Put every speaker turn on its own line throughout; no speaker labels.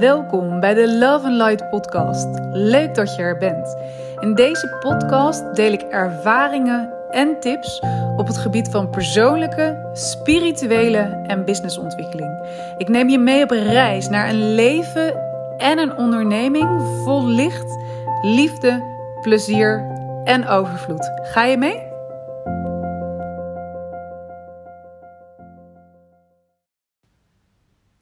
Welkom bij de Love and Light podcast. Leuk dat je er bent. In deze podcast deel ik ervaringen en tips op het gebied van persoonlijke, spirituele en businessontwikkeling. Ik neem je mee op een reis naar een leven en een onderneming vol licht, liefde, plezier en overvloed. Ga je mee?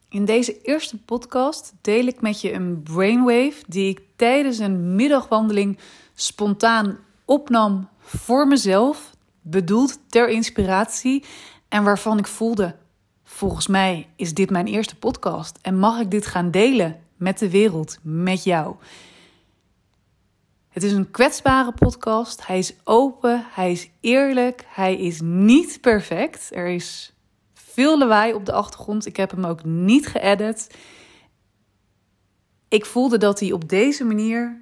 In deze eerste podcast deel ik met je een brainwave die ik tijdens een middagwandeling spontaan opnam voor mezelf, bedoeld ter inspiratie en waarvan ik voelde: volgens mij is dit mijn eerste podcast en mag ik dit gaan delen met de wereld, met jou. Het is een kwetsbare podcast. Hij is open, hij is eerlijk, hij is niet perfect. Er is veel lawaai op de achtergrond. Ik heb hem ook niet geëdit. Ik voelde dat hij op deze manier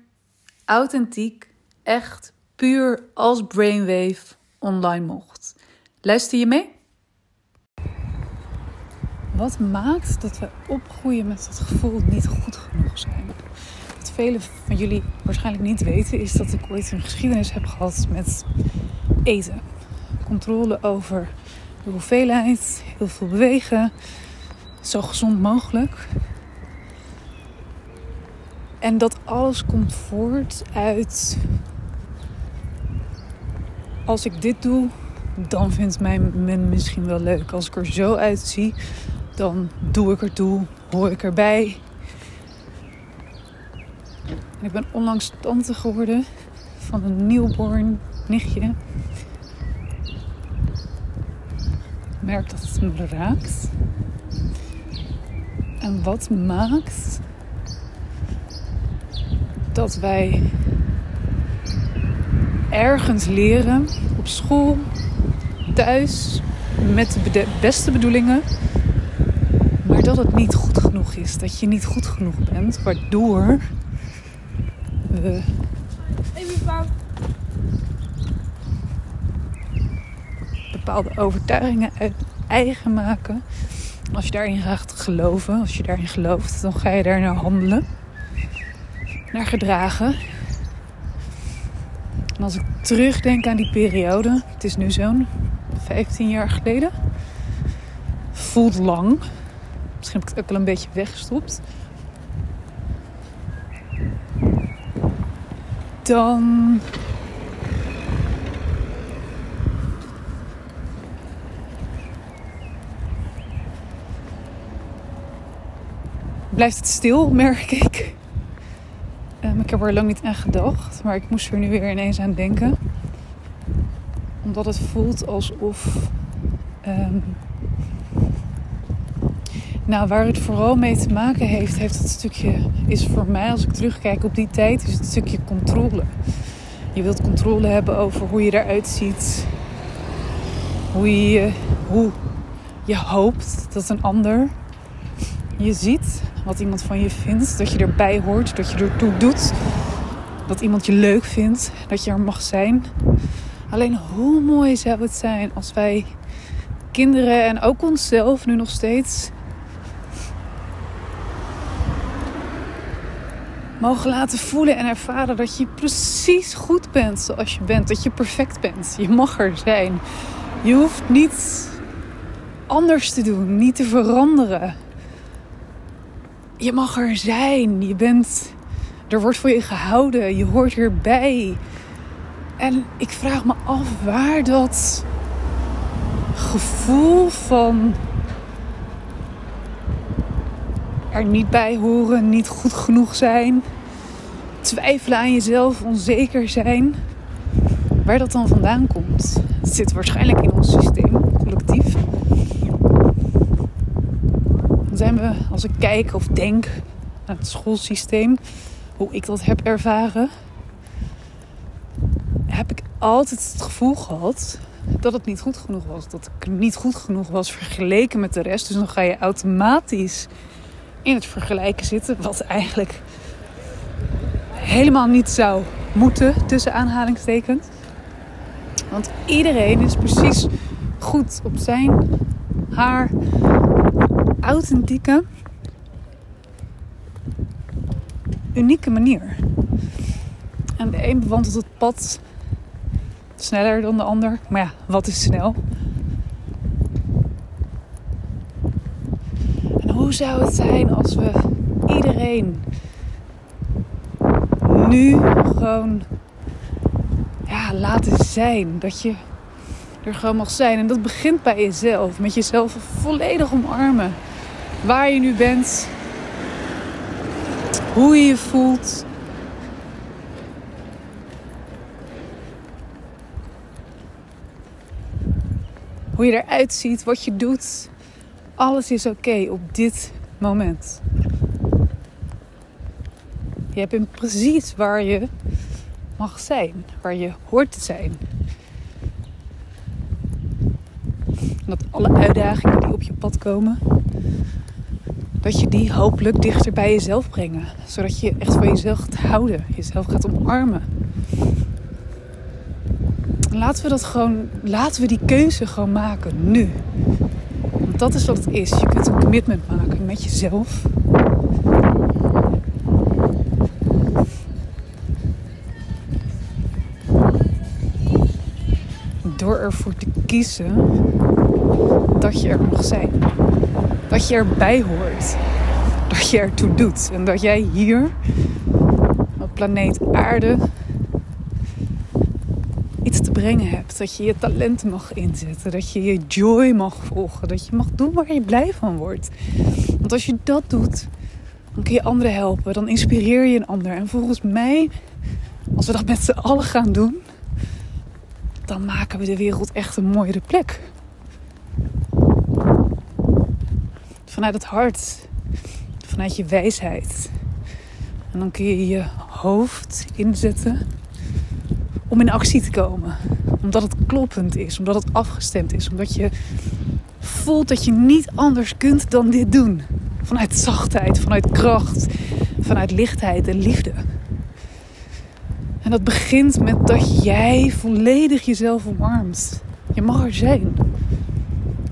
authentiek, echt puur als brainwave online mocht. Luister je mee? Wat maakt dat we opgroeien met het gevoel niet goed genoeg zijn? Wat velen van jullie waarschijnlijk niet weten, is dat ik ooit een geschiedenis heb gehad met eten. Controle over hoeveelheid, heel veel bewegen, zo gezond mogelijk. En dat alles komt voort uit. Als ik dit doe, dan vindt mijn men misschien wel leuk. Als ik er zo uitzie, dan doe ik er toe, hoor ik erbij. Ik ben onlangs tante geworden van een newborn nichtje. Merk dat het me raakt. En wat maakt dat wij ergens leren, op school, thuis, met de beste bedoelingen, maar dat het niet goed genoeg is, dat je niet goed genoeg bent, waardoor we bepaalde overtuigingen uit eigen maken. Als je daarin gaat geloven, als je daarin gelooft, dan ga je daar naar handelen, naar gedragen. En als ik terugdenk aan die periode, het is nu zo'n 15 jaar geleden, voelt lang. Misschien heb ik het ook wel een beetje weggestopt. Dan blijft het stil, merk ik. Um, ik heb er lang niet aan gedacht, maar ik moest er nu weer ineens aan denken. Omdat het voelt alsof. Um, nou, waar het vooral mee te maken heeft, heeft het stukje, is voor mij, als ik terugkijk op die tijd, is het stukje controle. Je wilt controle hebben over hoe je eruit ziet, hoe je, hoe je hoopt dat een ander je ziet wat iemand van je vindt, dat je erbij hoort, dat je ertoe doet, dat iemand je leuk vindt, dat je er mag zijn. Alleen hoe mooi zou het zijn als wij kinderen en ook onszelf nu nog steeds mogen laten voelen en ervaren dat je precies goed bent zoals je bent, dat je perfect bent. Je mag er zijn. Je hoeft niet anders te doen, niet te veranderen je mag er zijn. Je bent, er wordt voor je gehouden. Je hoort erbij. En ik vraag me af waar dat gevoel van er niet bij horen, niet goed genoeg zijn, twijfelen aan jezelf, onzeker zijn, waar dat dan vandaan komt. Het zit waarschijnlijk in ons systeem, collectief zijn we, als ik kijk of denk aan het schoolsysteem, hoe ik dat heb ervaren, heb ik altijd het gevoel gehad dat het niet goed genoeg was. Dat ik niet goed genoeg was vergeleken met de rest. Dus dan ga je automatisch in het vergelijken zitten, wat eigenlijk helemaal niet zou moeten, tussen aanhalingstekens. Want iedereen is precies goed op zijn, haar authentieke, unieke manier. En de een bewandelt het pad sneller dan de ander. Maar ja, wat is snel? En hoe zou het zijn als we iedereen nu gewoon ja, laten zijn? Dat je er gewoon mag zijn. En dat begint bij jezelf. Met jezelf volledig omarmen. Waar je nu bent. Hoe je je voelt. Hoe je eruit ziet, wat je doet. Alles is oké op dit moment. Je bent precies waar je mag zijn, waar je hoort te zijn. Dat alle uitdagingen die op je pad komen, dat je die hopelijk dichter bij jezelf brengen. Zodat je echt van jezelf gaat houden, jezelf gaat omarmen. Laten we dat gewoon, laten we die keuze gewoon maken nu. Want dat is wat het is. Je kunt een commitment maken met jezelf. Door ervoor te kiezen dat je er mag zijn. Dat je erbij hoort. Dat je ertoe doet. En dat jij hier op planeet Aarde iets te brengen hebt. Dat je je talenten mag inzetten. Dat je je joy mag volgen. Dat je mag doen waar je blij van wordt. Want als je dat doet, dan kun je anderen helpen. Dan inspireer je een ander. En volgens mij, als we dat met z'n allen gaan doen, dan maken we de wereld echt een mooiere plek. Vanuit het hart, vanuit je wijsheid. En dan kun je je hoofd inzetten om in actie te komen. Omdat het kloppend is, omdat het afgestemd is, omdat je voelt dat je niet anders kunt dan dit doen. Vanuit zachtheid, vanuit kracht, vanuit lichtheid en liefde. En dat begint met dat jij volledig jezelf omarmt. Je mag er zijn.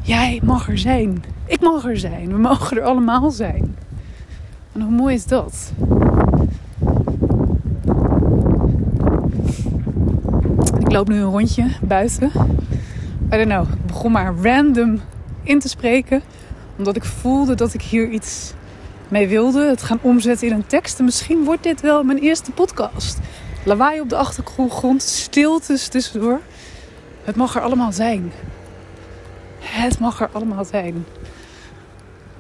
Jij mag er zijn. Ik mag er zijn. We mogen er allemaal zijn. En hoe mooi is dat? Ik loop nu een rondje buiten. I don't know. Ik begon maar random in te spreken. Omdat ik voelde dat ik hier iets mee wilde. Het gaan omzetten in een tekst. En misschien wordt dit wel mijn eerste podcast. Lawaai op de achtergrond, stiltes tussendoor. Het mag er allemaal zijn. Het mag er allemaal zijn.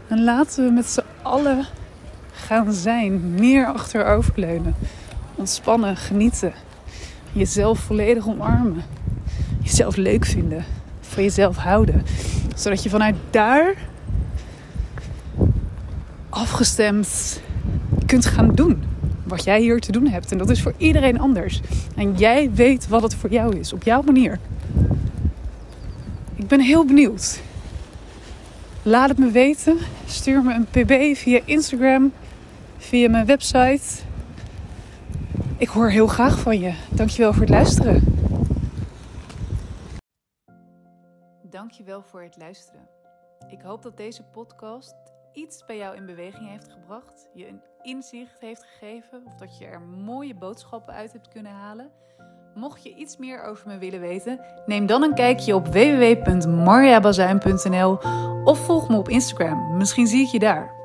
En laten we met z'n allen gaan zijn. Meer achteroverleunen. Ontspannen, genieten. Jezelf volledig omarmen. Jezelf leuk vinden. Van jezelf houden. Zodat je vanuit daar afgestemd kunt gaan doen wat jij hier te doen hebt. En dat is voor iedereen anders. En jij weet wat het voor jou is, op jouw manier. Ik ben heel benieuwd. Laat het me weten. Stuur me een pb via Instagram, via mijn website. Ik hoor heel graag van je. Dankjewel voor het luisteren. Dankjewel voor het luisteren. Ik hoop dat deze podcast iets bij jou in beweging heeft gebracht, je een inzicht heeft gegeven of dat je er mooie boodschappen uit hebt kunnen halen. Mocht je iets meer over me willen weten, neem dan een kijkje op www.marjabazuin.nl of volg me op Instagram. Misschien zie ik je daar.